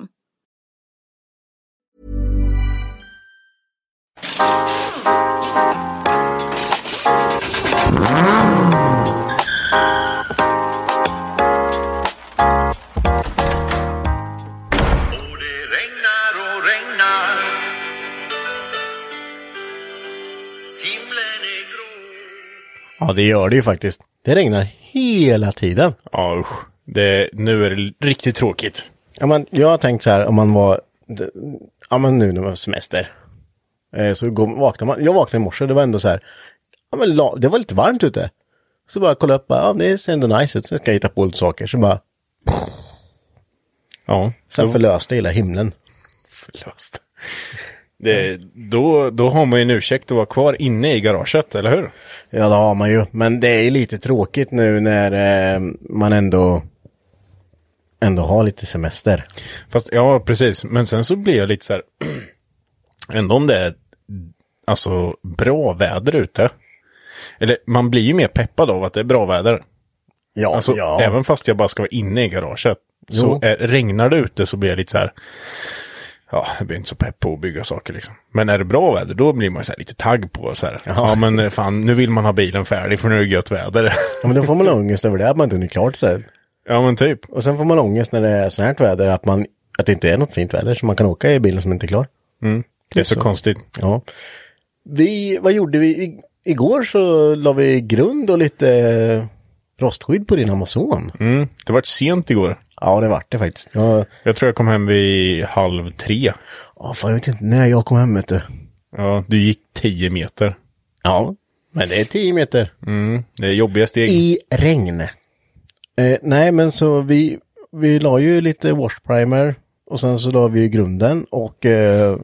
Grå Ja, det gör det ju faktiskt. Det regnar hela tiden. Ja, usch. Det, nu är det riktigt tråkigt. Ja, men jag har tänkt så här om man var, ja men nu när man har semester. Eh, så går, vaknar man, jag vaknade i morse, det var ändå så här, ja men la, det var lite varmt ute. Så bara kolla upp, ja det ser ändå nice ut, så ska jag hitta på lite saker. Så bara, Ja, sen då- förlöste hela himlen. förlöst. Det, då, då har man ju en ursäkt att vara kvar inne i garaget, eller hur? Ja det har man ju, men det är ju lite tråkigt nu när eh, man ändå, ändå har lite semester. Fast, ja, precis. Men sen så blir jag lite så här, ändå om det är alltså bra väder ute. Eller man blir ju mer peppad av att det är bra väder. Ja, Alltså, ja. även fast jag bara ska vara inne i garaget. Så är, regnar det ute så blir jag lite så här, ja, jag blir inte så pepp på att bygga saker liksom. Men är det bra väder, då blir man så här lite tagg på så här. Ja, men eh, fan, nu vill man ha bilen färdig för nu är det gött väder. ja men då får man ångest över det, att man inte hunnit klart sig. Ja, men typ. Och sen får man ångest när det är så här väder, att, man, att det inte är något fint väder, så man kan åka i bilen som inte är klar. Det är så, konstigt. Ja. Vi, vad gjorde vi? I, igår så la vi grund och lite eh, rostskydd på din Amazon. Mm. Det var sent igår. Ja, det vart det faktiskt. Ja, Jag tror jag kom hem vid halv tre. ja, fan, jag vet inte när jag kom hem vet du. Ja, du gick tio meter. Ja, men det är 10 meter. Mm. Det är jobbiga steg. I regn. Eh, nej, men så vi, vi la ju lite wash primer och sen så la vi grunden och eh,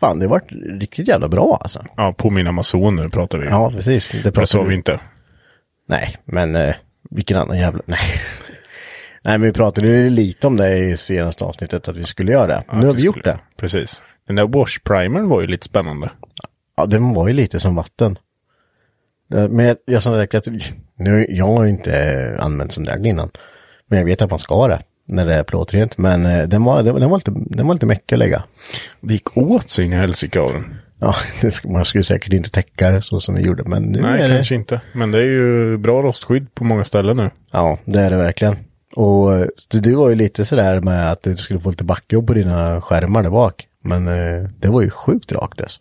fan, det vart riktigt jävla bra alltså. Ja, på min Amazon nu pratar vi. Ja, precis. Det det pratar sa vi inte. Nej, men eh, vilken annan jävla... Nej. Nej, men vi pratade ju lite om det i senaste avsnittet att vi skulle göra det. nu har vi gjort det. Precis. Den där wash primern var ju lite spännande. Ja, den var ju lite som vatten. Det- Men jag, sagt, att, nu, jag har ju inte använt sån där innan. Men jag vet att man ska ha det när det är plåtrent. Men eh, den var, den, den var lite, den var lite mäckig att lägga. Det gick åt sig in i helsike av den. Ja, det man skulle säkert inte täcka det så som vi gjorde. Men nu Nej, är det... kanske inte. Men det är ju bra rostskydd på många ställen nu. Ja, det är det verkligen. Och eh, du, du var ju lite sådär med att du skulle få lite backjobb på dina skärmar där bak. Men eh, det var ju sjukt rakt dess.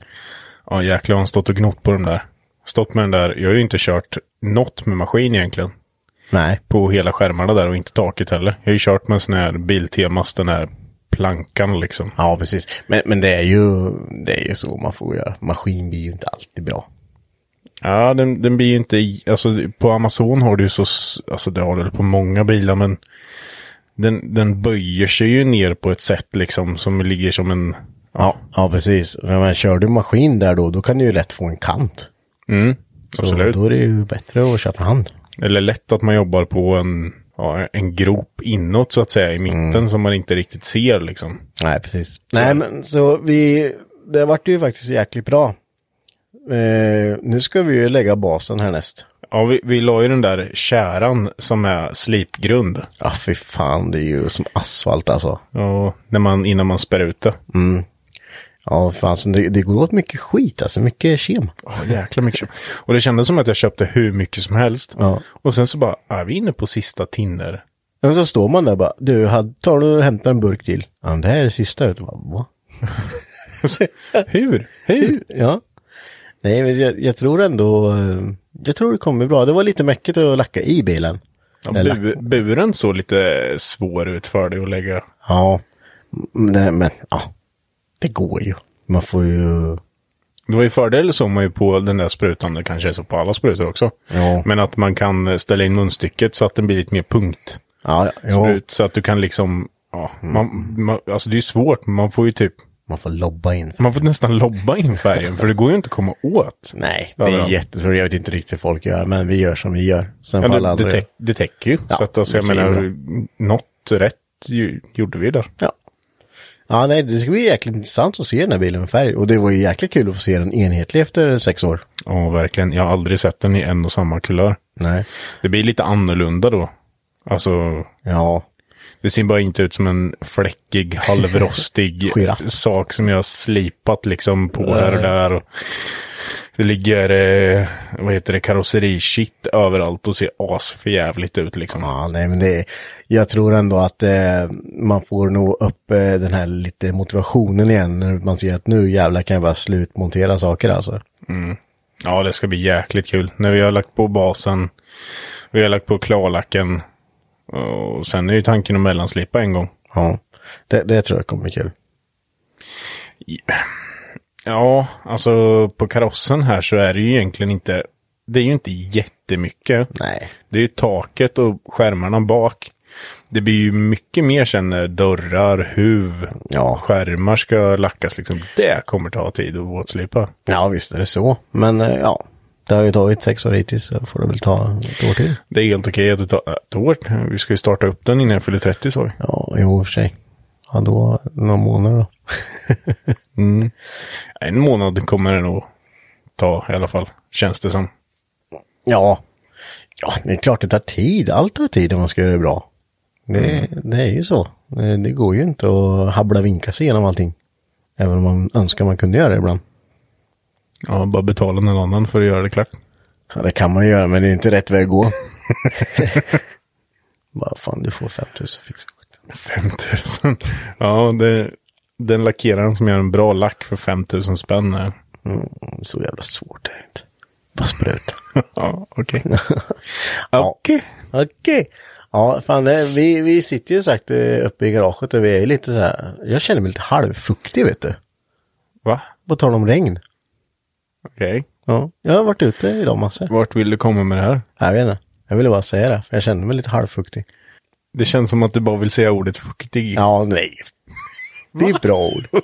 Ja, jäklar har stått och gnott på den där. Stått med den där. Jag har ju inte kört något med maskin egentligen. Nej. På hela skärmarna där och inte taket heller. Jag har ju kört med en sån här Biltemas, den här plankan liksom. Ja, precis. Men, men det är ju det är ju så man får göra. Maskin blir ju inte alltid bra. Ja, den, den blir ju inte, alltså på Amazon har du ju så, alltså det har du på många bilar men den, den böjer sig ju ner på ett sätt liksom som ligger som en... Ja, ja precis. Men, men kör du maskin där då, då kan du ju lätt få en kant. Mm, Så absolut. då är det ju bättre att köra för hand. Eller lätt att man jobbar på en, ja, en grop inåt så att säga i mitten Mm. som man inte riktigt ser liksom. Nej, precis. Nej, men så vi, det vart ju faktiskt jäkligt bra. Eh, nu ska vi ju lägga basen härnäst. Ja, vi, vi la ju den där käran som är slipgrund. Ja, fy fan, det är ju som asfalt alltså. Ja, när man, innan man spär ut det. Ja, fan, så det, det går åt mycket skit alltså, mycket kem. Ja, jäkla mycket. Och det kändes som att jag köpte hur mycket som helst. Ja. Och sen så bara, är vi inne på sista tinner? Men så står man där bara, du, tar du och hämtar en burk till? Ja, det här är det sista. Du. Bara, Va? hur? Hur? Ja. Nej, men jag, jag tror ändå, eh, jag tror det kommer bra. Det var lite mäckigt att lacka i bilen. Ja, bu, buren såg lite svår ut för dig att lägga. Ja, men, men ja, det går ju. Man får ju, Det var ju fördel som man ju på den där sprutan, det kanske är så på alla sprutor också. Ja. Men att man kan ställa in munstycket så att den blir lite mer punkt. ja, ja, Sprut, så att du kan liksom, ja, man, man, alltså det är ju svårt, men man får ju typ, man får lobba in. man får nästan lobba in färgen, för det går ju inte att komma åt. Nej, det är jättesvårt. Jag vet inte riktigt hur folk gör, men vi gör som vi gör. Sen Ja, det, det, täck, det täcker ju. Ja, så att alltså, jag menar, något rätt ju, gjorde vi där. Ja. Ja, nej, det ska bli jäkligt intressant att se den här bilen med färg. Och det var ju jäkligt kul att få se den enhetlig efter sex år. Ja, verkligen. Jag har aldrig sett den i en och samma kulör. Nej. Det blir lite annorlunda då. Alltså, Ja. det ser bara inte ut som en fläckig, halvrostig sak som jag har slipat liksom på här och där. Och det ligger, eh, vad heter det, karosserishit överallt och ser as för jävligt ut liksom. Ja, nej, men det Jag tror ändå att eh, man får nog upp eh, den här lite motivationen igen. När man ser att nu jävlar kan jag bara slutmontera saker alltså. Ja, det ska bli jäkligt kul. När vi har lagt på basen, vi har lagt på klarlacken. Och sen är ju tanken att mellanslipa en gång. Ja. Det, det tror jag kommer bli kul. Ja, alltså på karossen här så är det ju egentligen inte, det är ju inte jättemycket. Nej. Det är ju taket och skärmarna bak. Det blir ju mycket mer sen när dörrar, huv, Ja. skärmar ska lackas liksom. Det kommer ta tid att våtslipa. Ja, visst är det så. Men eh, ja, det har ju tagit sex år hittills så får det väl ta ett år till. Det är helt okej att det tar ett år. Vi ska ju starta upp den innan jag fyller 30 så. Ja, jo, i och för sig. Ja, då några månader då. En månad kommer det nog ta i alla fall, känns det som. Ja. Ja, det är klart det tar tid. Allt tar tid om man ska göra det bra. Det, det är ju så. Det, det går ju inte att habbla vinka sig igenom allting. Även om man önskar man kunde göra det ibland. Ja, bara betala någon annan för att göra det klart. Ja, det kan man göra, men det är inte rätt väg att gå. Bara fan, du får 5000 fixa skiten. 5000. Ja, det, den lackeraren som gör en bra lack för 5000 spänn. är- Mm, så jävla svårt är det inte. Bara spruta. Ja, okej. Okej. Okej. Ja, fan, det, vi, vi sitter ju sagt eh, uppe i garaget och vi är ju lite så här. Jag känner mig lite halvfuktig, vet du. Va? På tal om regn. Okej. Ja, jag har varit ute idag massor. Vart vill du komma med det här? Jag vet inte. Jag ville bara säga det, för jag kände mig lite halvfuktig. Det känns som att du bara vill säga ordet fuktig. Ja, nej. Det är bra ord.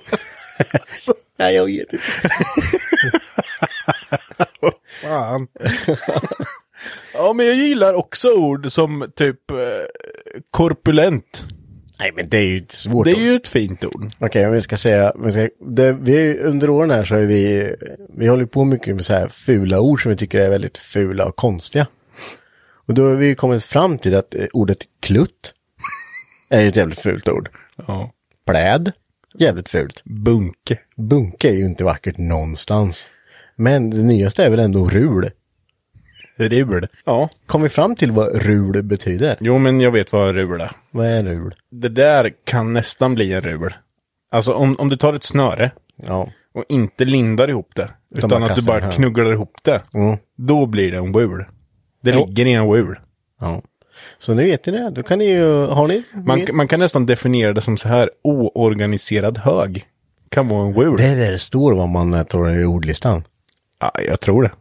Så, nej, jag vet inte. Fan. ja, men jag gillar också ord som typ eh, korpulent. Nej, men det är ju ett svårt Det är ord. ju ett fint ord. Okej, om vi ska säga, vi ska, det, vi, under åren här så är vi, vi håller på mycket med så här fula ord som vi tycker är väldigt fula och konstiga. Och då har vi kommit fram till att eh, ordet klutt är ett jävligt fult ord. Ja. Pläd, jävligt fult. Bunke. Bunke är ju inte vackert någonstans. Men det nyaste är väl ändå rul. Rul. Ja. Kom vi fram till vad rul betyder? Jo, men jag vet vad rul är. Vad är rul? Det där kan nästan bli en rul. Alltså om, om du tar ett snöre Ja. och inte lindar ihop det. Utan, bara att du bara här. knugglar ihop det. Mm. Då blir det en wul. Det Jo. ligger i en wul. ja. Så nu vet ni det. Då kan ni ju, har ni? Man, man kan nästan definiera det som så här oorganiserad hög. Kan vara en wul. Det är där det står vad man eh, tar i ordlistan. Ja, jag tror det.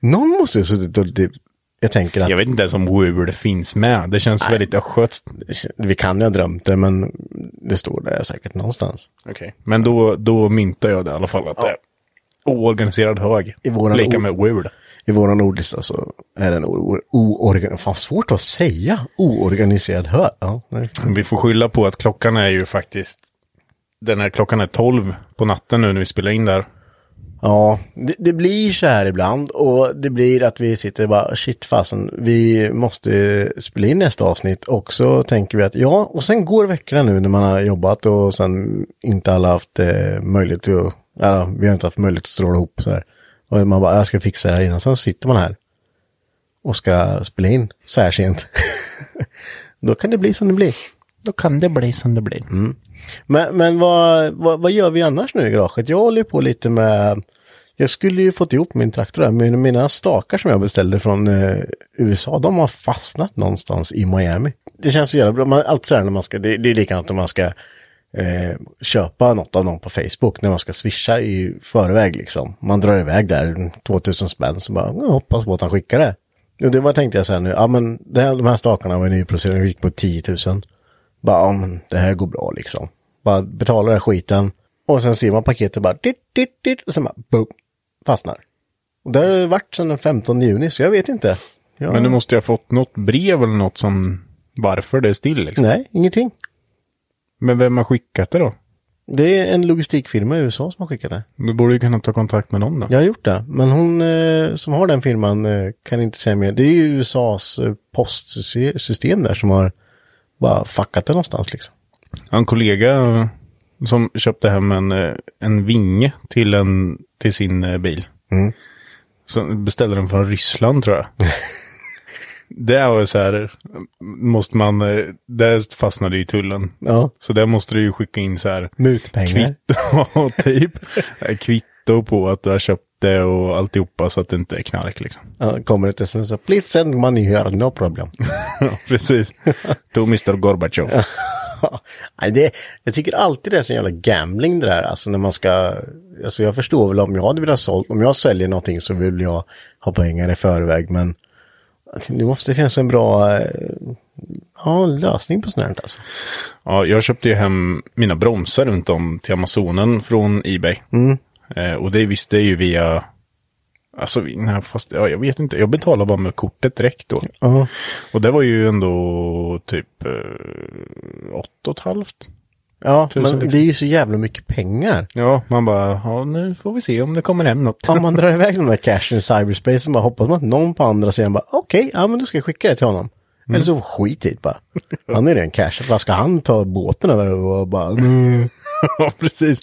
Någon måste ju ha suttit och typ jag tänker att Jag vet inte ens om Word finns med. Det känns väldigt östgötskt. vi kan ju ha drömt det, men det står där säkert någonstans. Okej. Men då, då myntar jag det i alla fall. Att det är oorganiserad hög. I våran Lika med Word. I våran ordlista så är den oorganiserad. Fan, svårt att säga. Oorganiserad hör. Ja. Vi får skylla på att klockan är ju faktiskt... Den här klockan är 12 på natten nu när vi spelar in där. ja det, det blir så här ibland och det blir att vi sitter bara shit fasen, vi måste spela in nästa avsnitt och så tänker vi att ja, och sen går veckorna nu när man har jobbat och sen inte alla haft eh, möjlighet att, ja, vi har inte haft möjlighet att stråla ihop så här. Och man bara, jag ska fixa det här innan, sen sitter man här och ska spela in så här sent. Då kan det bli som det blir. Då kan det bli som det blir. Men, men vad, vad, vad gör vi annars nu i garaget? Jag håller på lite med... Jag skulle ju fått ihop min traktor där, men mina stakar som jag beställde från eh, USA, de har fastnat någonstans i Miami. Det känns så jävla bra. Man, allt så här när man ska, det, det är likadant om man ska eh, köpa något av någon på Facebook, när man ska swisha i förväg liksom. Man drar iväg där 2000 spänn, så bara, hoppas på att han skickar det. Och det var tänkte jag så här nu, ja men det här, de här stakarna var nyproducerade, gick på 10 000. Bara, ja men det här går bra liksom. Bara betala den skiten. Och sen ser man paketet bara, dit, dit, dit, och sen bara, boom, fastnar. Och det har det varit sedan den 15 juni, så jag vet inte. Jag, Men du måste ju ha fått något brev eller något som... Varför det är still liksom. Nej, ingenting. Men vem har skickat det då? Det är en logistikfirma i USA som har skickat det. Du borde ju kunna ta kontakt med någon då. Jag har gjort det, men hon eh, som har den firman eh, kan inte säga mer. Det är ju USAs eh, postsystem där som har bara fuckat det någonstans liksom. En kollega som köpte hem en, eh, en vinge till, en, till sin eh, bil. Mm. Så beställde den från Ryssland tror jag. det var ju så här, måste man, eh, det fastnade i tullen. Ja, Så där måste du ju skicka in så här mutpengar. kvitto, typ. Eh, kvitto på att du har köpt det och alltihopa så att det inte är knark liksom. Ja, kommer ett sms, please send money here, no problem. Ja, precis. To Mr. Gorbachev. Nej, det, jag tycker alltid det är så jävla gambling det där. Alltså när man ska, alltså jag förstår väl om jag hade velat sålt, om jag säljer någonting så vill jag ha pengar i förväg. Men det måste finnas en bra eh, ja, lösning på sånt här alltså. Ja, jag köpte ju hem mina bromsar runt om till Amazonen från Ebay. Eh, och det visste jag ju via, alltså nej, fast ja, jag vet inte, jag betalade bara med kortet direkt då. Ja. Och det var ju ändå typ eh, åtta och ett halvt. Ja, Tusen men liksom. det är ju så jävla mycket pengar. Ja, man bara, ja nu får vi se om det kommer hem något. Om man drar iväg de där cashen i cyberspace så bara hoppas man att någon på andra sidan bara okej, ja men då ska jag skicka det till honom. Eller så skit i det bara. Han är redan cashat, vad ska han ta båten över och bara mm. ja, precis.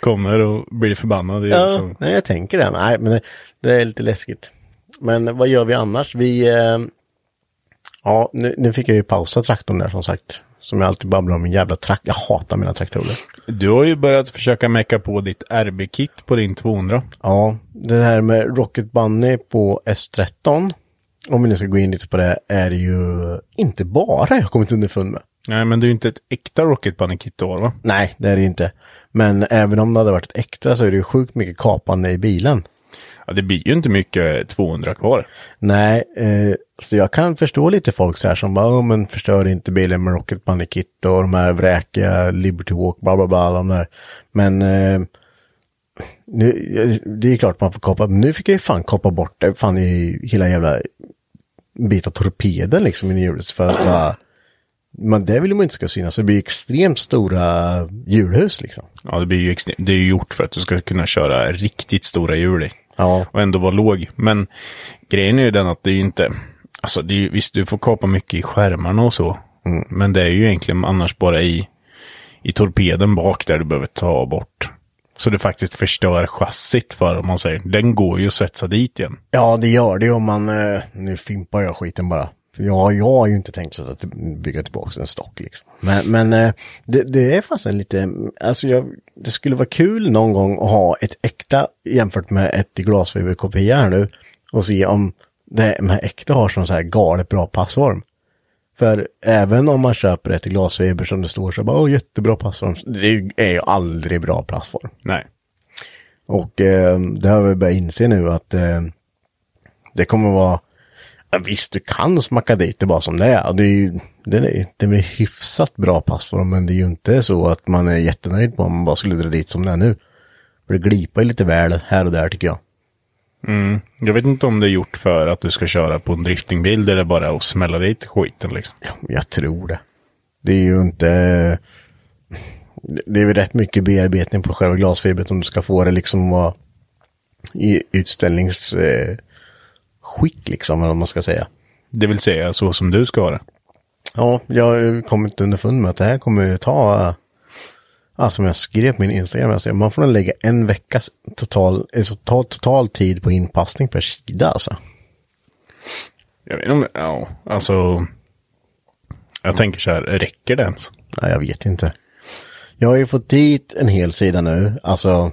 Kommer och blir förbannad. Ja, liksom- nej, jag tänker det. Nej, men det, det är lite läskigt. Men vad gör vi annars? Vi... Eh, ja, nu, nu fick jag ju pausa traktorn där som sagt. Som jag alltid babblar om, en jävla traktor. Jag hatar mina traktorer. Du har ju börjat försöka mecka på ditt RB-kit på din 200. Ja, det här med Rocket Bunny på S13. Om vi nu ska gå in lite på det, är ju inte bara jag kommit underfund med. Nej, men det är ju inte ett äkta Rocket Bunny-kit har va? Nej, det är det inte. Men även om det hade varit ett äkta så är det ju sjukt mycket kapande i bilen. Ja, det blir ju inte mycket 200 kvar. Nej, eh, så jag kan förstå lite folk så här som bara, "Åh, men förstör inte bilen med Rocket Bunny Kit och de här vräkiga Liberty Walk, bla bla bla, de där. Men eh, nu, det är klart man får men nu fick jag ju fan kapa bort det, fan i hela jävla bit av torpeden liksom i hjulet för att bara, men det vill man inte ska synas, det blir extremt stora hjulhus liksom. Ja, det blir ju extremt. Det är ju gjort för att du ska kunna köra riktigt stora hjul i. Ja. Och ändå vara låg. Men grejen är ju den att det är ju inte... Alltså, det är, ju- visst, du får kapa mycket i skärmarna och så. Men det är ju egentligen annars bara i, i torpeden bak där du behöver ta bort. Så du faktiskt förstör chassit för, om man säger. Den går ju att svetsa dit igen. Ja, det gör det om man, eh, nu fimpar jag skiten bara. För jag, jag har ju inte tänkt så att bygga tillbaka en stock liksom. Men, men eh, det, det är fast en lite, alltså jag, det skulle vara kul någon gång att ha ett äkta jämfört med ett i glasfiberkopia här nu. Och se om det de här äkta har sån så här galet bra passform. För även om man köper ett i glasfiber som det står så bara, åh jättebra passform. Det är ju aldrig bra passform. Nej. Och eh, det har vi börjat inse nu att eh, det kommer vara, Ja, visst, du kan smacka dit det bara som det är. Det är ju det är, det är hyfsat bra pass för dem, men det är ju inte så att man är jättenöjd på om man bara skulle dra dit som det är nu. För det glipar ju lite väl här och där tycker jag. Jag vet inte om det är gjort för att du ska köra på en driftingbil där det bara är att smälla dit skiten liksom. Ja, jag tror det. Det är ju inte... Det är väl rätt mycket bearbetning på själva glasfibret om du ska få det liksom vara i utställningsskick eh, skick liksom, eller vad man ska säga. Det vill säga så som du ska ha det. Ja, jag har ju kommit underfund med att det här kommer ju ta, ja, som jag skrev på min Instagram, alltså, man får nog lägga en veckas total, eh, total, total tid på inpassning per sida alltså. Jag vet inte ja, alltså. Jag tänker så här, räcker det ens? Nej, jag vet inte. Jag har ju fått dit en hel sida nu, alltså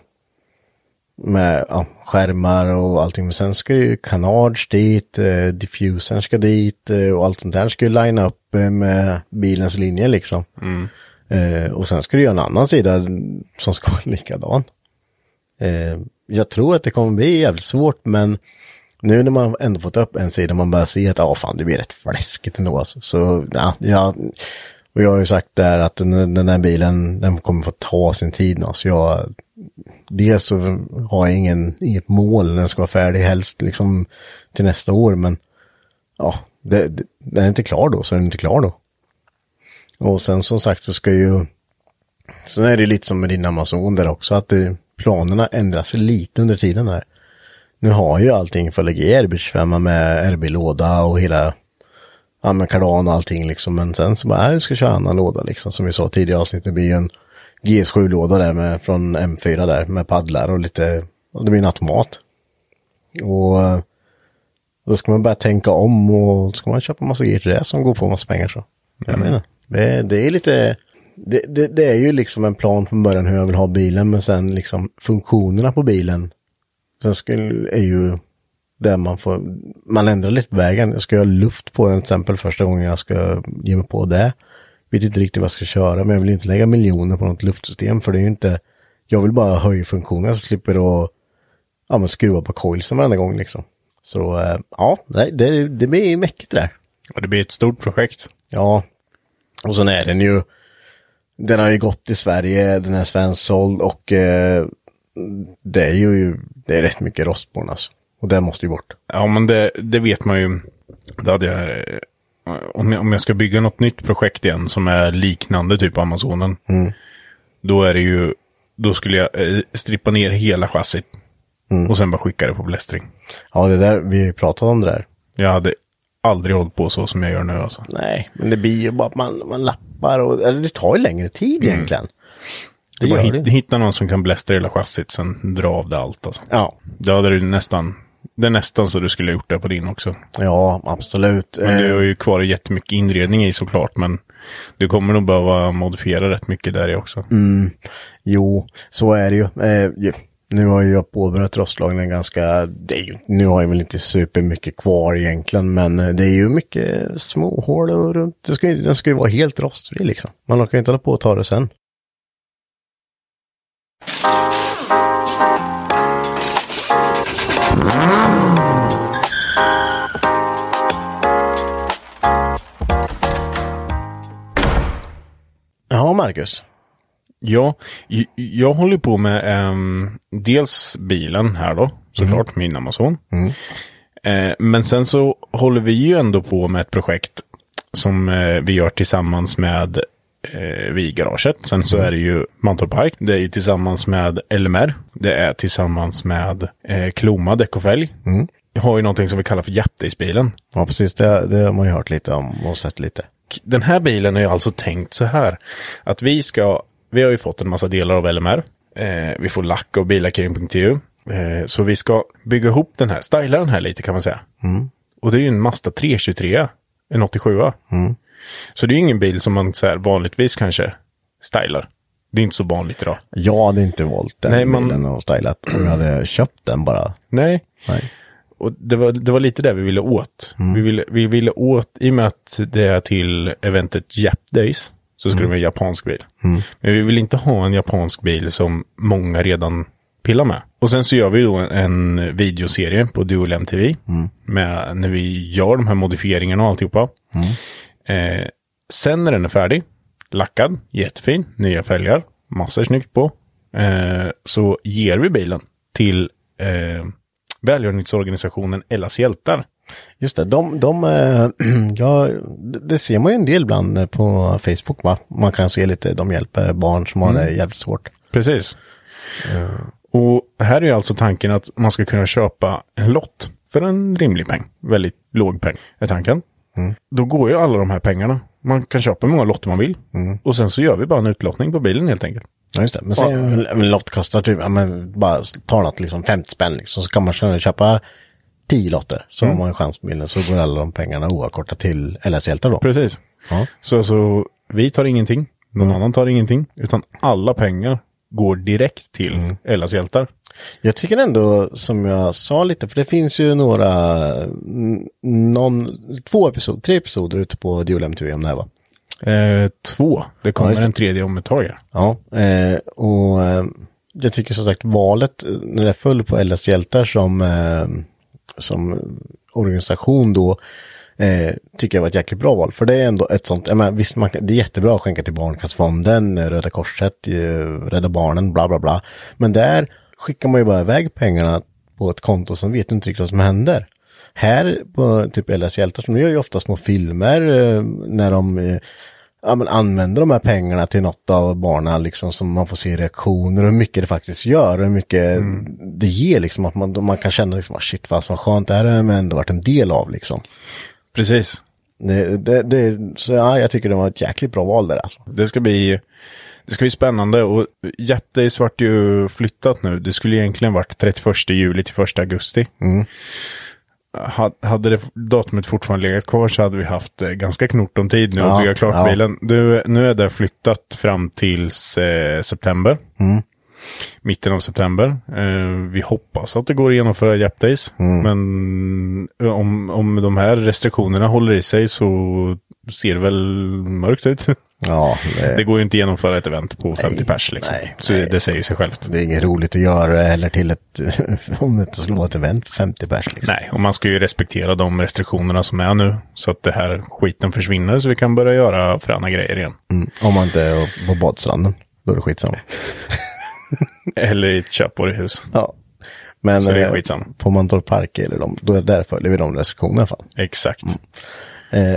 med ja, skärmar och allting. Men sen ska ju kanage dit, eh, diffusern ska dit eh, och allt sånt där ska ju line upp eh, med bilens linje liksom. Eh, och sen ska du göra en annan sida som ska vara likadan. Eh, jag tror att det kommer bli jävligt svårt men nu när man ändå fått upp en sida man börjar se att ja fan det blir rätt fläskigt ändå alltså. Så ja, ja och jag har ju sagt där att den, den där bilen den kommer få ta sin tid nu. Så jag dels så har jag ingen, inget mål när den ska vara färdig helst liksom till nästa år men ja, det, det, den är inte klar då så är den inte klar då. Och sen som sagt så ska ju Sen är det lite som med din Amazon där också att det, planerna ändras lite under tiden här. Nu har ju allting för LG RB25 med RB-låda och hela ja, med kardan och allting liksom. Men sen så bara, nej vi ska köra en annan låda liksom. Som vi sa tidigare avsnittet, det blir ju en GS7-låda där med, från M4 där med paddlar och lite, och det blir en automat. Och eh, då ska man börja tänka om och ska man köpa massa grejer till det som går på massa pengar så. Jag menar, det, det är lite, det, det, det är ju liksom en plan från början hur jag vill ha bilen men sen liksom funktionerna på bilen. Sen skulle, är ju där man får, man ändrar lite vägen. Jag ska ha luft på den till exempel första gången jag ska ge mig på det. Vet inte riktigt vad jag ska köra men jag vill inte lägga miljoner på något luftsystem för det är ju inte, jag vill bara höja funktionen så slipper att ja, men skruva på coilsen varenda gång liksom. Så eh, ja, det, det blir mäckigt det där. Och det blir ett stort projekt. Ja, och sen är den ju, den har ju gått i Sverige, den är svensksåld och eh, det är ju, det är rätt mycket rost på den alltså. Och det måste ju bort. Ja, men det, det vet man ju. Det hade jag, om, jag, om jag ska bygga något nytt projekt igen som är liknande typ Amazonen. Då är det ju, då skulle jag eh, strippa ner hela chassit. Och sen bara skicka det på blästring. Ja, det där, vi har ju pratat om det där. Jag hade aldrig hållit på så som jag gör nu alltså. Nej, men det blir ju bara att man, man lappar och, eller det tar ju längre tid egentligen. Det Det bara gör hit, det. hitta någon som kan blästra hela chassit, sen dra av det allt alltså. Ja, Det hade du nästan, det är nästan så du skulle ha gjort det på din också. ja, absolut. Men du Eh, har ju kvar jättemycket inredning i såklart, men du kommer nog behöva modifiera rätt mycket där i också. Jo, så är det ju. Eh, nu har ju jag påbörjat rostlagningen ganska, ju, nu har jag väl inte super mycket kvar egentligen, men eh, det är ju mycket småhål och runt. Det ska, ju- den ska ju vara helt rostfri liksom. Man kan ju inte hålla på och ta det sen. Ja, Marcus. Ja, jag håller på med ehm, dels bilen här då, såklart, min Amazon. Eh, men sen så håller vi ju ändå på med ett projekt som eh, vi gör tillsammans med eh, vi garaget. Sen så är det ju Mantorp Park. Det är ju tillsammans med LMR. Det är tillsammans med eh, Kloma däck och fälg. Jag har ju någonting som vi kallar för Japdays-bilen. Ja, precis. Det, det har man ju hört lite om och sett lite. Den här bilen är alltså tänkt så här. Att vi ska, vi har ju fått en massa delar av LMR. Eh, vi får lack av bilackering.eu. Eh, så vi ska bygga ihop den här, styla den här lite kan man säga. Och det är ju en Mazda 323, en 87. Så det är ju ingen bil som man så här vanligtvis kanske stylar. Det är inte så vanligt idag. Jag hade inte valt den Nej, man- bilen och stylat. Och jag hade köpt den bara. Nej. Nej. Och det var, det var lite det vi ville åt. Vi, ville, vi ville åt, i och med att det är till eventet Jap Days, så skulle det vara en japansk bil. Men vi vill inte ha en japansk bil som många redan pilla med. Och sen så gör vi då en, videoserie på Dual MTV. Med, när vi gör de här modifieringarna och alltihopa. Eh, sen när den är färdig, lackad, jättefin, nya fälgar, massor snyggt på. Eh, så ger vi bilen till eh, välgörenhetsorganisationen Ellas hjältar. Just det, de, de eh, ja, det ser man ju en del ibland eh, på Facebook va? Man kan se lite, de hjälper barn som har det jävligt svårt. Precis. Och här är alltså tanken att man ska kunna köpa en lott för en rimlig peng. Väldigt låg peng är tanken. Då går ju alla de här pengarna. Man kan köpa hur många lotter man vill. Och sen så gör vi bara en utlottning på bilen helt enkelt. Ja, just det. Men säg en lott kostar typ, ja, men bara ta något liksom 50 spänn liksom. Så kan man köpa 10 lotter. Så har man en chans på bilen. Så går alla de pengarna oavkortat till LS-hjältar då. Precis. Ja. Så alltså, vi tar ingenting. Någon annan tar ingenting. Utan alla pengar går direkt till Ellas hjältar. Jag tycker ändå, som jag sa lite, för det finns ju några, mm, någon, två episoder, tre episoder ute på Dual MTV om det här va? Eh, två. Det kommer Ja, en tredje om ett tag. här. Ja, eh, och eh, jag tycker som sagt valet när det föll på LS hjältar som, eh, som organisation då eh, tycker jag var ett jäkligt bra val. För det är ändå ett sånt, jag menar, visst man, det är jättebra att skänka till Barncancerfonden, Röda Korset, eh, Rädda Barnen, bla bla bla. Men där skickar man ju bara iväg pengarna på ett konto som vet inte riktigt vad som händer. Här på typ LS hjältar, de gör ju ofta små filmer eh, när de eh, ja, men använder de här pengarna till något av barnen liksom som man får se reaktioner och hur mycket det faktiskt gör och hur mycket det ger liksom att man, man kan känna liksom, ah, shit fast vad skönt det här har jag ändå varit en del av liksom. Precis. Det, det, det, så ja, jag tycker det var ett jäkligt bra val där alltså. Det ska bli, det ska bli spännande och Jap Days vart ju flyttat nu. Det skulle egentligen varit 31 juli till 1 augusti. Ha- Hade det datumet fortfarande legat kvar så hade vi haft eh, ganska knort om tid nu Ja, att bygga klart ja. bilen. Nu, nu är det flyttat fram tills eh, september. Mitten av september. Eh, vi hoppas att det går att genomföra Jap Days. Men eh, om, om de här restriktionerna håller i sig så ser det väl mörkt ut. Ja, det, Det går ju inte att genomföra ett event på 50 pers liksom. nej, så nej. det säger sig självt. det är inget roligt att göra eller till ett, om det inte skulle vara ett event, 50 pers liksom. Nej, och man ska ju respektera de restriktionerna som är nu. Så att det här skiten försvinner så vi kan börja göra fräna grejer igen. Mm. Om man inte är på badstranden, då är det skitsamma. Eller i ett köpvaruhus. Ja. Men Så det är eh, skitsamma. på Mantorp Park eller de, då är där följer vi de restriktionerna i alla fall. Exakt. Eh,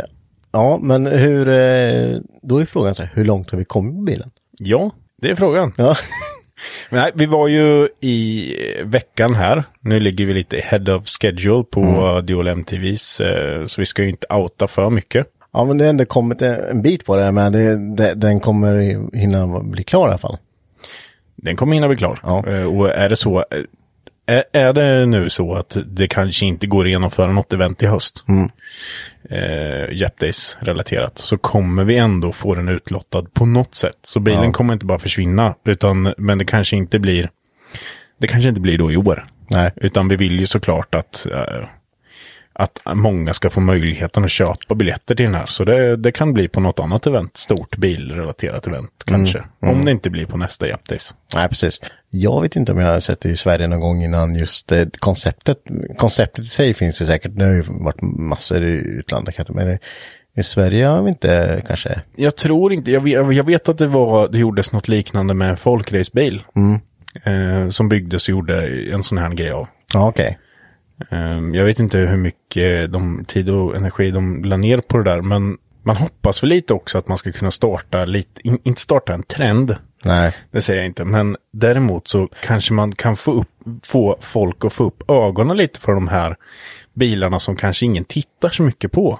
ja, men hur, eh, då är frågan så här, hur långt har vi kommit på bilen? Ja, det är frågan. Ja, Men Nej, vi var ju i veckan här. Nu ligger vi lite head of schedule på mm. Dual MTVs. eh, Så vi ska ju inte outa för mycket. ja men det har ändå kommit en, bit på det, men det, det, den kommer hinna bli klar i alla fall. Den kommer hinna bli klar. Ja. Eh, Och är det så, eh, är, är det nu så att det kanske inte går att genomföra något event i höst, eh, Jap Days relaterat, så kommer vi ändå få den utlottad på något sätt. Så bilen kommer inte bara försvinna, utan, men det kanske inte blir, det kanske inte blir då i år. Nej. Utan vi vill ju såklart att, eh, att många ska få möjligheten att köpa biljetter till den här. Så det, det kan bli på något annat event, stort bilrelaterat event kanske. Om det inte blir på nästa Jap Days. Nej, precis. Jag vet inte om jag har sett det i Sverige någon gång innan just eh, konceptet. Konceptet i sig finns ju säkert. Det har ju varit massor i utlandet. Men i, Sverige har vi inte kanske. Jag tror inte, jag vet, jag vet att det var, det gjordes något liknande med en folkracebil. Eh, som byggdes och gjorde en sån här grej av. Ja, okej. Eh, jag vet inte hur mycket de, tid och energi de la ner på det där, men man hoppas väl lite också att man ska kunna starta lite, in, inte starta en trend. Nej. Det säger jag inte, men däremot så kanske man kan få, upp, få folk att få upp ögonen lite för de här bilarna som kanske ingen tittar så mycket på.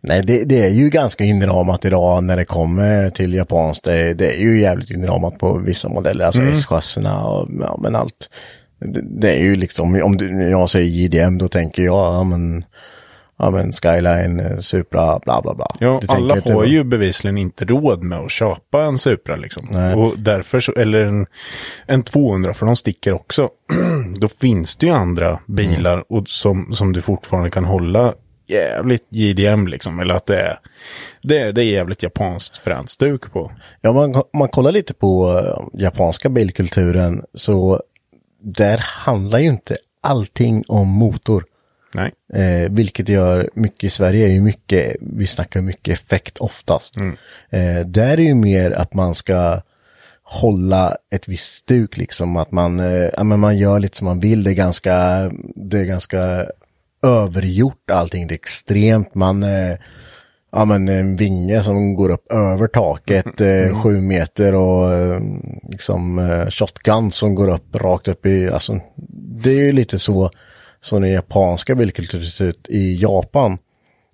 Nej, det, det är ju ganska inramat idag när det kommer till japanskt. Det, det är ju jävligt inramat på vissa modeller, alltså S-chasserna och ja, men allt. Det, det är ju liksom, om du, jag säger JDM då tänker jag, ja men, ja men Skyline, eh, Supra, bla bla bla. Ja, Du alla har var- ju bevisligen inte råd med att köpa en Supra liksom. Nej. Och därför så, eller en, en 200 för de sticker också. Då finns det ju andra bilar Mm. och som, som du fortfarande kan hålla jävligt JDM liksom. Eller att det är, det är, det är jävligt japanskt fränt stuk på. Ja, man, man kollar lite på eh, japanska bilkulturen så där handlar ju inte allting om motor. Nej. Eh, vilket gör mycket i Sverige är ju mycket, vi snackar mycket effekt oftast. Eh, där är ju mer att man ska hålla ett visst stuk liksom, att man, eh, ja, men man gör lite som man vill, det är ganska, det är ganska övergjort allting, det är extremt, man, eh, ja men en vinge som går upp över taket, eh, sju meter och eh, liksom eh, shotgun som går upp rakt upp i, alltså det är ju lite så som den japanska bilkulturen ser ut i Japan.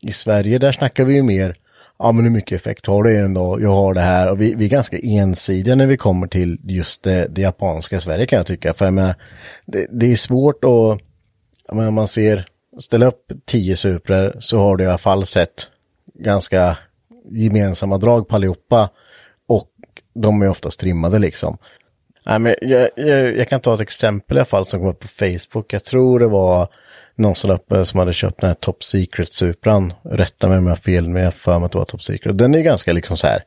I Sverige där snackar vi ju mer, ja men hur mycket effekt har du i den då? Jag har det här och vi, vi är ganska ensidiga när vi kommer till just det, det japanska Sverige kan jag tycka. För jag menar, det, det är svårt att, jag menar, man ser, ställa upp tio suprar så har du i alla fall sett ganska gemensamma drag på allihopa. Och de är oftast trimmade liksom. Nej, men jag, jag, jag kan ta ett exempel i alla fall som kom upp på Facebook. Jag tror det var någon som, upp, som hade köpt den här Top Secret-supran. Rätta mig om jag har fel, men jag för mig att det var Top Secret. Den är ganska liksom så här.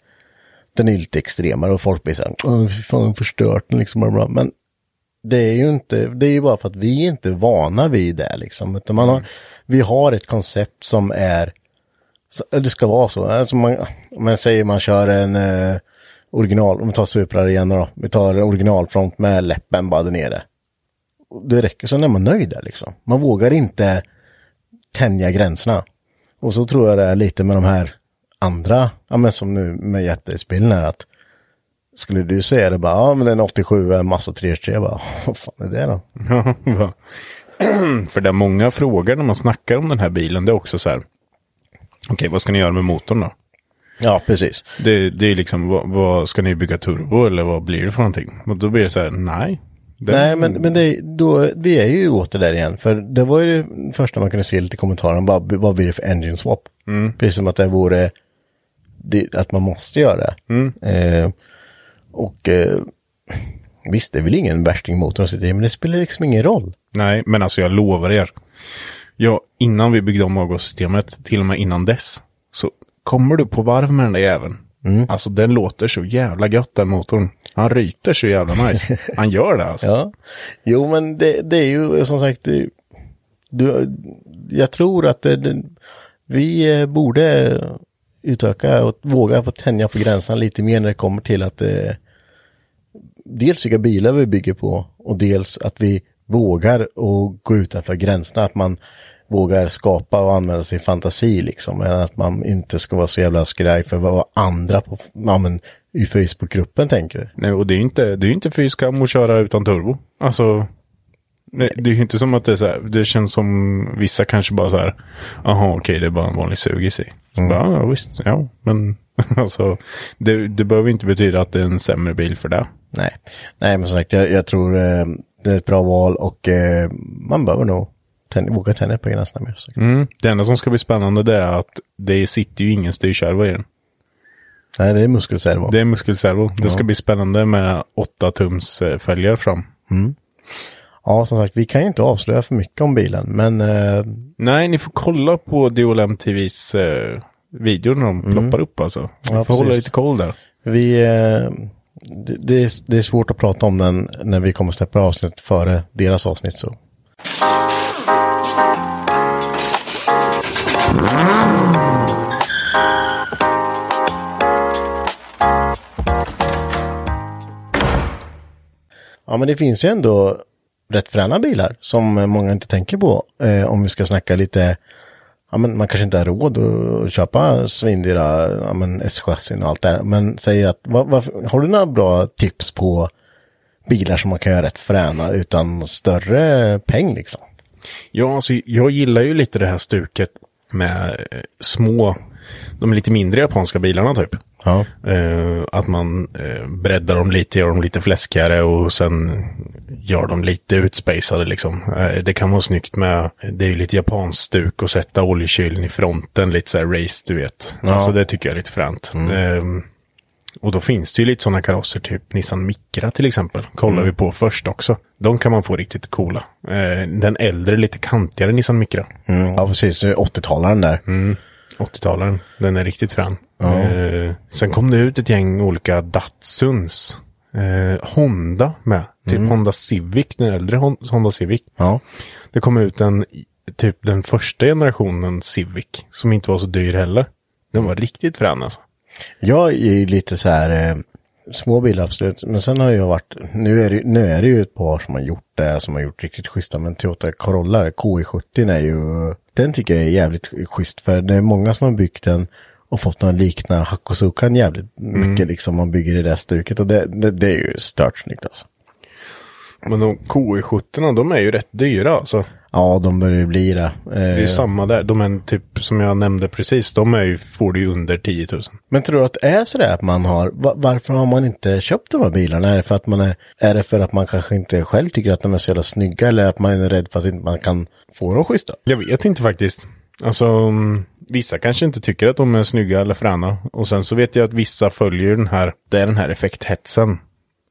Den är lite extremare och folk blir så här, Åh, fy fan, förstört den liksom. bla, bla." Men det är ju inte, det är ju bara för att vi är inte vana vid det liksom. Utan man har, vi har ett koncept som är, så, det ska vara så. Alltså man, om jag säger man kör en eh, original, om vi tar Supra igen då. Vi tar en originalfront med läppen bara där nere. Det räcker, sen är man nöjd där liksom. Man vågar inte tänja gränserna. Och så tror jag det är lite med de här andra, ja men som nu med jättespillen här att skulle du säga det bara, ja men den 87 är massa 3 bara, vad fan är det då? För det är många frågor när man snackar om den här bilen. Det är också så här. Okej, vad ska ni göra med motorn då? Ja, precis. Det, det är liksom, vad, vad ska ni bygga turbo eller vad blir det för någonting? Och då blir det så här, nej. Den- Nej, men, men det, då, vi är ju åter där igen. För det var ju det första man kunde se lite i kommentaren. Bara, vad blir det för engine swap? Precis som att det vore det, att man måste göra det. Eh, och eh, visst, det är väl ingen värstingmotor att sitta i, men det spelar liksom ingen roll. Nej, men alltså jag lovar er. Ja, innan vi byggde om avgassystemet, till och med innan dess, så kommer du på varv med den där jäveln. Alltså den låter så jävla gött den motorn. Han ryter så jävla nice. Han gör det alltså. Ja, jo men det, det är ju som sagt, det, du, jag tror att det, det, vi eh, borde utöka och våga på tänja på gränserna lite mer när det kommer till att eh, dels vilka bilar vi bygger på och dels att vi vågar och gå utanför gränserna, att man vågar skapa och använda sin fantasi liksom, att man inte ska vara så jävla skraj för vad andra på, ja, men, i Facebookgruppen tänker. Nej, och det är ju inte, det är inte fy skam att köra utan turbo. Alltså, nej, det är ju inte som att det är så här, det känns som vissa kanske bara så här, jaha okej det är bara en vanlig sugis i. Så Bara, ja visst, ja, men alltså, det, det behöver inte betyda att det är en sämre bil för det. Nej, nej men som sagt, jag, jag tror eh, det är ett bra val och eh, man behöver nog tänja, våga tänja på gränserna mer. Mm. Det enda som ska bli spännande det är att det sitter ju ingen styrkärva i den. Nej, det är muskelservo. Det är muskelservo. Det ska bli spännande med 8 tums eh, fälgar fram. Ja, som sagt, vi kan ju inte avslöja för mycket om bilen, men eh, Nej, ni får kolla på DLM TVs eh, videor när de ploppar upp alltså. Ni Mm. Ja, får hålla lite koll där. vi, eh, det, det, är, det är svårt att prata om den när vi kommer släppa avsnitt före deras avsnitt. Så. Ja, men det finns ju ändå rätt fräna bilar som många inte tänker på. Eh, om vi ska snacka lite, ja men man kanske inte har råd att köpa svindyra ja, men S-chassin och allt det här. Men säg att, va, va, har du några bra tips på bilar som man kan göra rätt fräna utan större peng liksom? Ja, alltså jag gillar ju lite det här stuket med eh, små, de lite mindre japanska bilarna typ. Ja. Eh, att man eh, breddar dem lite, gör dem lite fläskigare och sen gör dem lite utspacade liksom. Eh, det kan vara snyggt med, det är ju lite japanskt stuk och sätta oljekylen i fronten, lite så här race du vet. Ja. Alltså det tycker jag är lite fränt. Eh, och då finns det ju lite sådana karosser, typ Nissan Micra till exempel. Kollar vi på först också. De kan man få riktigt coola. Eh, den äldre, lite kantigare Nissan Micra. Mm, ja, precis. 80-talaren där. 80-talaren. Den är riktigt frän. Eh, sen kom det ut ett gäng olika Datsuns. eh, Honda med. Typ Honda Civic, den äldre Hon- Honda Civic. Ja. Det kom ut en, typ den första generationen Civic, som inte var så dyr heller. Den var riktigt frän alltså. Jag är ju lite så här, eh, små bilar absolut, men sen har jag varit, nu är, det, nu är det ju ett par som har gjort det, som har gjort riktigt schyssta, men Toyota Corolla KI70 är ju, den tycker jag är jävligt schysst, för det är många som har byggt den och fått någon likna Hakosukan jävligt mycket liksom, man bygger i det stuket, och det, det, det är ju stört snyggt alltså. Men de KI70, de är ju rätt dyra alltså. Ja, de börjar ju bli det. Det är ju Eh, samma där. De är typ, som jag nämnde precis, de är ju, får du ju under 10 000. Men tror du att det är sådär att man har, va- varför har man inte köpt de här bilarna? Är det för att man är, är det för att man kanske inte själv tycker att de är så jävla snygga eller att man är rädd för att inte man kan få dem schyssta? Jag vet inte faktiskt. Alltså, mm, vissa kanske inte tycker att de är snygga eller fräna. Och sen så vet jag att vissa följer den här, det är den här effekthetsen.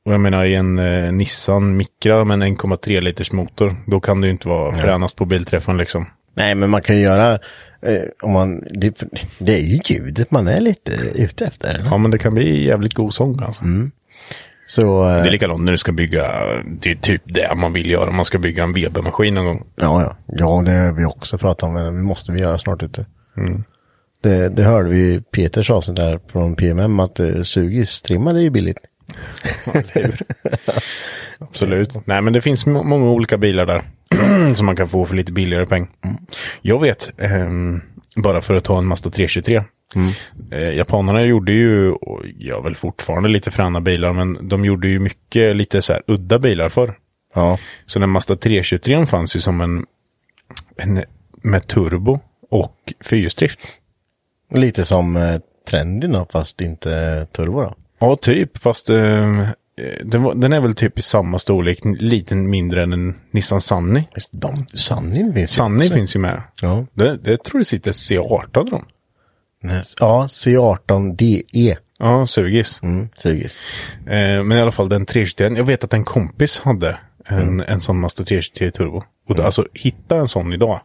Och jag menar i en eh, Nissan Micra med en 1,3 liters motor, då kan det ju inte vara fränast på bilträffen liksom. Nej, men man kan ju göra, eh, om man, det, det är ju ljudet man är lite ute efter. eller? Ja, men det kan bli jävligt god sång alltså. Så, eh, Det är likadant när du ska bygga, det är typ det man vill göra. Man ska bygga en Weber-maskin någon gång. ja, ja, ja, det har vi också pratat om, men det måste vi göra snart ute. Det, det hörde vi Peters avsnitt där från PMM att uh, Sugis trimmade är ju billigt. Absolut. Nej, men det finns må- många olika bilar där. som man kan få för lite billigare peng. Jag vet, ehm, bara för att ta en Mazda 323. Eh, japanerna gjorde ju, och gör väl fortfarande lite fräna bilar, men de gjorde ju mycket lite så här udda bilar förr. Ja, Så den Mazda 323 fanns ju som en, en med turbo och fyrhjulsdrift. lite som eh, Trendin då, fast inte turbo då. Ja, typ, fast eh, den, den är väl typ i samma storlek, lite mindre än en Nissan Sunny. De, Sannin finns ju Sunny också. finns ju med. Ja. Det, det tror det sitter C18 i dem. Ja, C18 DE. Ja, sugis. Mm, sugis. Eh, men i alla fall den 323, jag vet att en kompis hade en, en sån Mazda 323 Turbo. Och då, alltså hitta en sån idag.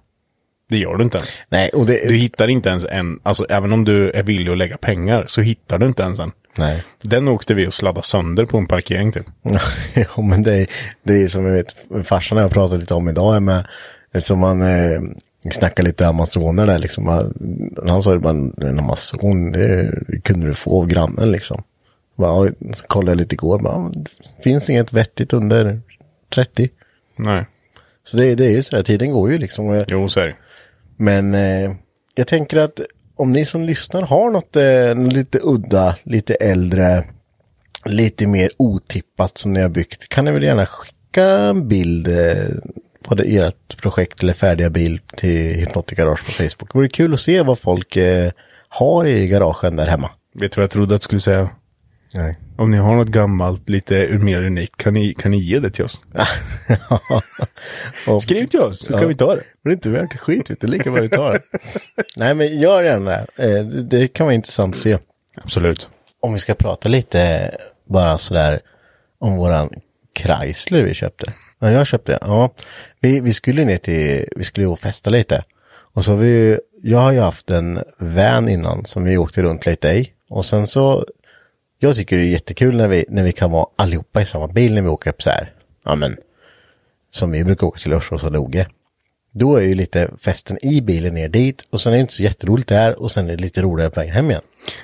Det gör du inte ens. Nej, och det... Du hittar inte ens en, alltså även om du är villig att lägga pengar så hittar du inte ens en. Nej. Den åkte vi och sladdade sönder på en parkering typ. ja, men det är, det är som jag vet, farsan och jag pratade lite om idag med, som man eh, snackar lite amazoner där liksom. Han- sa ju bara, en amazon, det kunde du få av grannen liksom. Bara, så kollade jag lite igår, bara, finns inget vettigt under 30. Nej. Så det, det är ju så där, tiden går ju liksom. Jag- Jo, så är det. Men eh, jag tänker att om ni som lyssnar har något eh, lite udda, lite äldre, lite mer otippat som ni har byggt, kan ni väl gärna skicka en bild eh, på det, ert projekt eller färdiga bil till Hypnotic Garage på Facebook. Det vore kul att se vad folk eh, har i garagen där hemma. Vet du vad jag trodde att du skulle säga? Nej. Om ni har något gammalt, lite mer unikt, kan ni, kan ni ge det till oss? Och- Skriv till oss, så Ja. kan vi ta det. Det är inte värt skit, vet du. Lika bra vi tar det. Nej, men gör gärna det. Eh, det. Det kan vara intressant att se. Absolut. Om vi ska prata lite bara sådär om våran Chrysler vi köpte. Ja, jag köpte, ja. Vi, vi skulle ner till, vi skulle ju festa lite. Och så har vi jag har ju haft en van innan som vi åkte runt lite i. Och sen så, jag tycker det är jättekul när vi, när vi kan vara allihopa i samma bil när vi åker upp så här. Ja men, som vi brukar åka till Örsås och Loge. Då är ju lite festen i bilen ner dit och sen är det inte så jätteroligt där och sen är det lite roligare på vägen hem igen.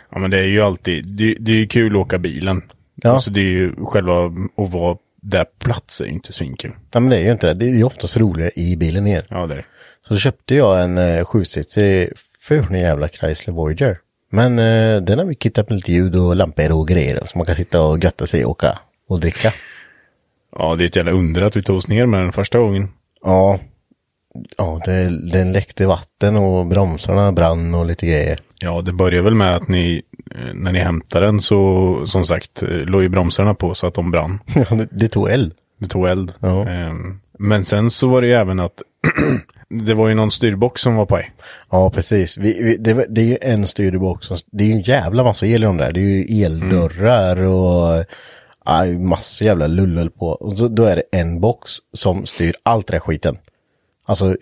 Ja, men det är ju alltid, det, det är ju kul att åka bilen. Ja. Alltså det är ju själva att vara där plats är ju inte svinkul. Ja men det är ju inte det. Det är ju oftast roligare i bilen ner. Ja, det är det. Så då köpte jag en eh, sjusitsig en jävla Chrysler Voyager. Men eh, den har vi kittat med lite ljud och lampor och grejer. Så man kan sitta och götta sig och åka och dricka. Ja, det är ett jävla under att vi tog oss ner med den första gången. Ja. Ja, det, den läckte vatten och bromsarna brann och lite grejer. Ja, det börjar väl med att ni, eh, när ni hämtade den så, som sagt, eh, låg ju bromsarna på så att de brann. Ja, det, det tog eld. Det tog eld. Ja. Ehm, Men sen så var det ju även att det var ju någon styrbox som var på väg. Ja, precis. Vi, vi, det, det är ju en styrbox. som- Det är ju en jävla massa el i de där. Det är ju eldörrar och ja, massa jävla lullel på. Och så, då är det en box som styr allt det där skiten. Alltså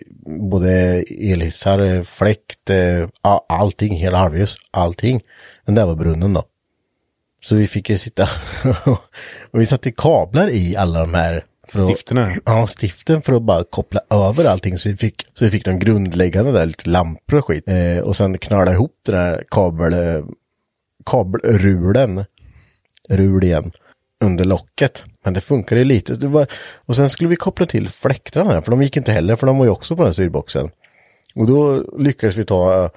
både elhissar, fläkt, eh, allting, hela halvljus, allting. Den där var brunnen då. Så vi fick ju sitta och vi satte kablar i alla de här. För att- Stifterna? Ja, stiften för att bara koppla över allting. Så vi fick, så vi fick de grundläggande där, lite lampor och skit. Eh, och sen knöla ihop den här kabel, kabelrulen, rul igen, under locket. Men det funkade ju lite. Det var, och sen skulle vi koppla till fläktarna för de gick inte heller, för de var ju också på den här styrboxen. Och då lyckades vi ta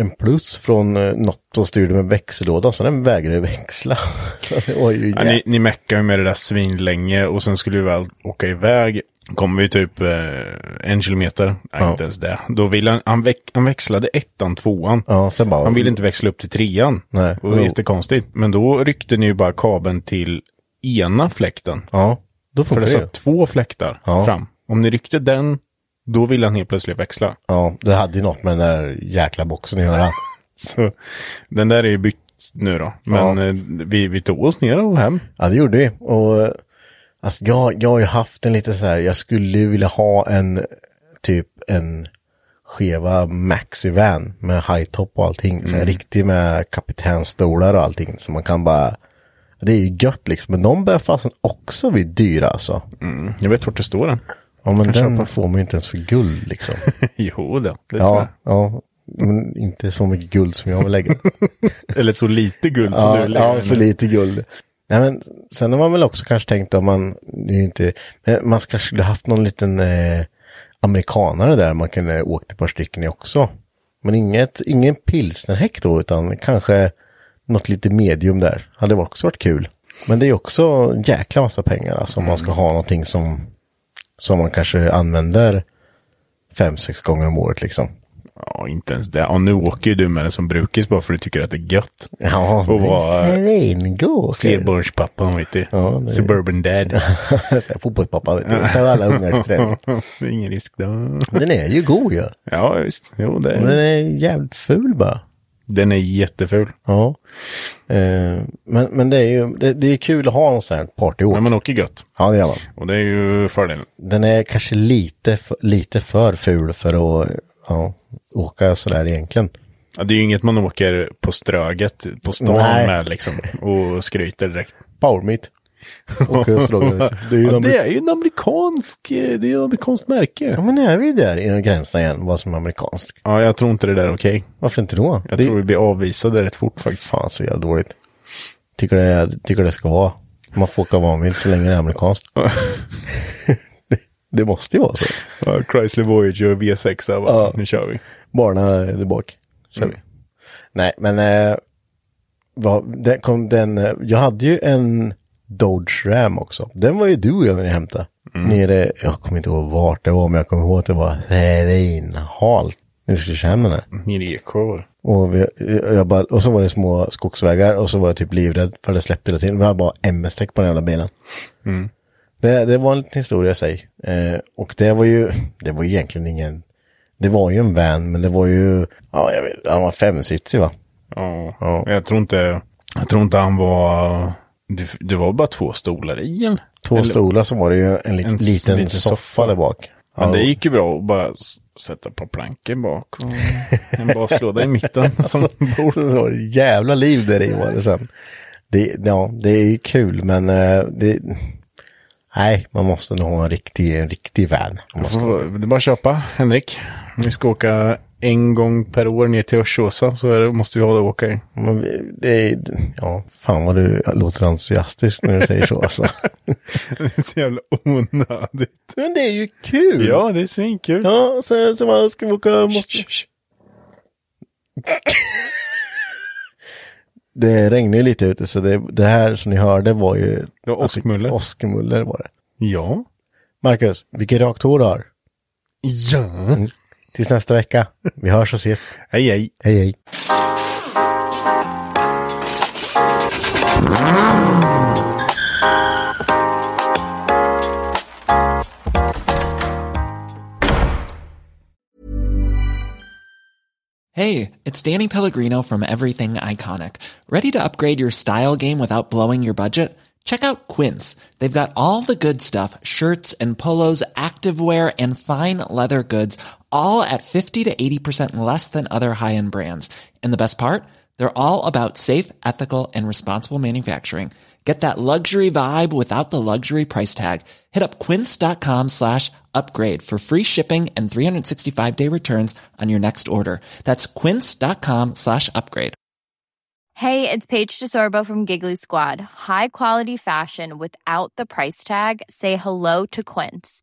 en plus från eh, något och styrde med växellåda, så den vägrade växla. Ja, ni, ni meckade ju med det där svin länge och sen skulle vi väl åka iväg. Kom vi typ eh, en kilometer, nej Ja. inte ens det. Då ville han, han, väx, han växlade ettan, tvåan. Ja, bara... Han ville inte växla upp till trean. Nej. Det var Jo. jättekonstigt. Men då ryckte ni ju bara kabeln till ena fläkten. Ja, då För funkar det det satt två fläktar fram. Om ni ryckte den, då ville han helt plötsligt växla. Ja, det hade ju något med den där jäkla boxen att göra. Så den där är ju bytt nu då. Men Ja. eh, vi, vi tog oss ner och hem. Ja, det gjorde vi. Och eh, alltså, jag, jag har ju haft en lite så här, jag skulle ju vilja ha en typ en skeva maxi-van med high-top och allting. Så här, riktig med kapitänstolar och allting. Så man kan bara, det är ju gött liksom. Men de börjar fasen också bli dyra alltså. Mm. Jag vet vart det står den. Ja, men den köpa. får man ju inte ens för guld liksom. jo då, det tror ja, ja. Men inte så mycket guld som jag vill lägga. Eller så lite guld som Ja, du lägger ja för lite guld. Nej, men sen har man väl också kanske tänkt om man, det är inte, men man kanske skulle haft någon liten eh, amerikanare där man kunde åkt ett par stycken i också. Men inget, ingen pilsnerhäck då, utan kanske något lite medium där. Hade också varit kul. Men det är också en jäkla massa pengar alltså om man ska ha någonting som, som man kanske använder fem, sex gånger om året liksom. Ja, inte ens det. Och nu åker ju du med det som brukis bara för att du tycker att det är gött. Ja, Och vara svingott. flerbarnspappa, vet du. Ja, det- Suburban dad. Fotbollspappa, vet du. Tar alla ungar till träning. det är ingen risk då. Den är ju god ju. Ja, visst. Jo, det Men den är... är jävligt ful bara. Den är jätteful. Ja. Eh, men, men det är ju, det, det är kul att ha en sån här partyåk. Men man åker gött. Ja, det gör man. Och det är ju fördelen. Den är kanske lite, för, lite för ful för att ja, åka sådär egentligen. Ja, det är ju inget man åker på Ströget på stan Nej. med liksom. Och skryter direkt. Power meet. Och. Det är ju Ja, de- det är ju en amerikansk, eh, det är ju ett amerikanskt märke. Ja, men nu är vi ju där i gränserna igen, vad som är amerikanskt. Ja, jag tror inte det där är okej. Varför inte då? Jag det, tror vi blir avvisade rätt fort faktiskt. Fan så jävla dåligt. Tycker det, tycker det ska vara. Man får åka vad man vill så länge det är amerikanskt. det, måste ju vara så. Ja, Chrysler Voyager V6, bara, Ja. nu kör vi. Barna är bak. Kör vi. Nej, men eh, vad, den, kom den, eh, jag hade ju en Dodge Ram också. Den var ju du och jag när ni hämtade. Nere, jag kommer inte ihåg vart det var, men jag kommer ihåg att det var svinhalt. Vi skulle köra hem den här. Nere i Eksjö. Och, vi, jag bara, och så var det små skogsvägar och så var jag typ livrädd för det släppte hela tiden. Vi hade bara MS-däck på den jävla bilen. Det, det var en liten historia i sig. Eh, och det var ju, det var ju egentligen ingen, det var ju en van, men det var ju, ja jag vet, han var femsitsig va? Ja. Ja. Jag tror inte, jag tror inte han var, det, det var bara två stolar i eller? Två Eller- stolar så var det ju en, li, En liten, liten soffa, soffa. där bak. Men Ja. det gick ju bra att bara sätta par plankor bak och en baslåda i mitten som bord. Så var det jävla liv där i var det sen. Det, ja, det är ju kul men eh, det, nej, man måste nog ha en riktig, en riktig van. Det är bara att köpa, Henrik. Vi ska åka en gång per år ner till Örsåsa så det, måste vi ha det åka i. Det är, ja, fan vad du låter entusiastisk när du säger så alltså. Det är så jävla onödigt. Men det är ju kul! Ja, det är svinkul. Ja, så, så vad ska vi åka, måste... Det regnar ju lite ute så det, det här som ni hörde var ju... Det var åskmuller. Åskmuller var det. Ja. Marcus, vilken rakt hår du har. Ja. Tills nästa vecka. Vi hörs och ses. Hej, hej. Hej hej. Hey, it's Danny Pellegrino from Everything Iconic. Ready to upgrade your style game without blowing your budget? Check out Quince. They've got all the good stuff shirts and polos, activewear, and fine leather goods, all at 50 to 80% less than other high end brands. And the best part? They're all about safe, ethical, and responsible manufacturing. Get that luxury vibe without the luxury price tag. Hit up quince.com slash upgrade for free shipping and 365 day returns on your next order. That's quince.com slash upgrade. Hey, it's Paige DeSorbo from Giggly Squad. High quality fashion without the price tag. Say hello to Quince.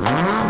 Mm-hmm.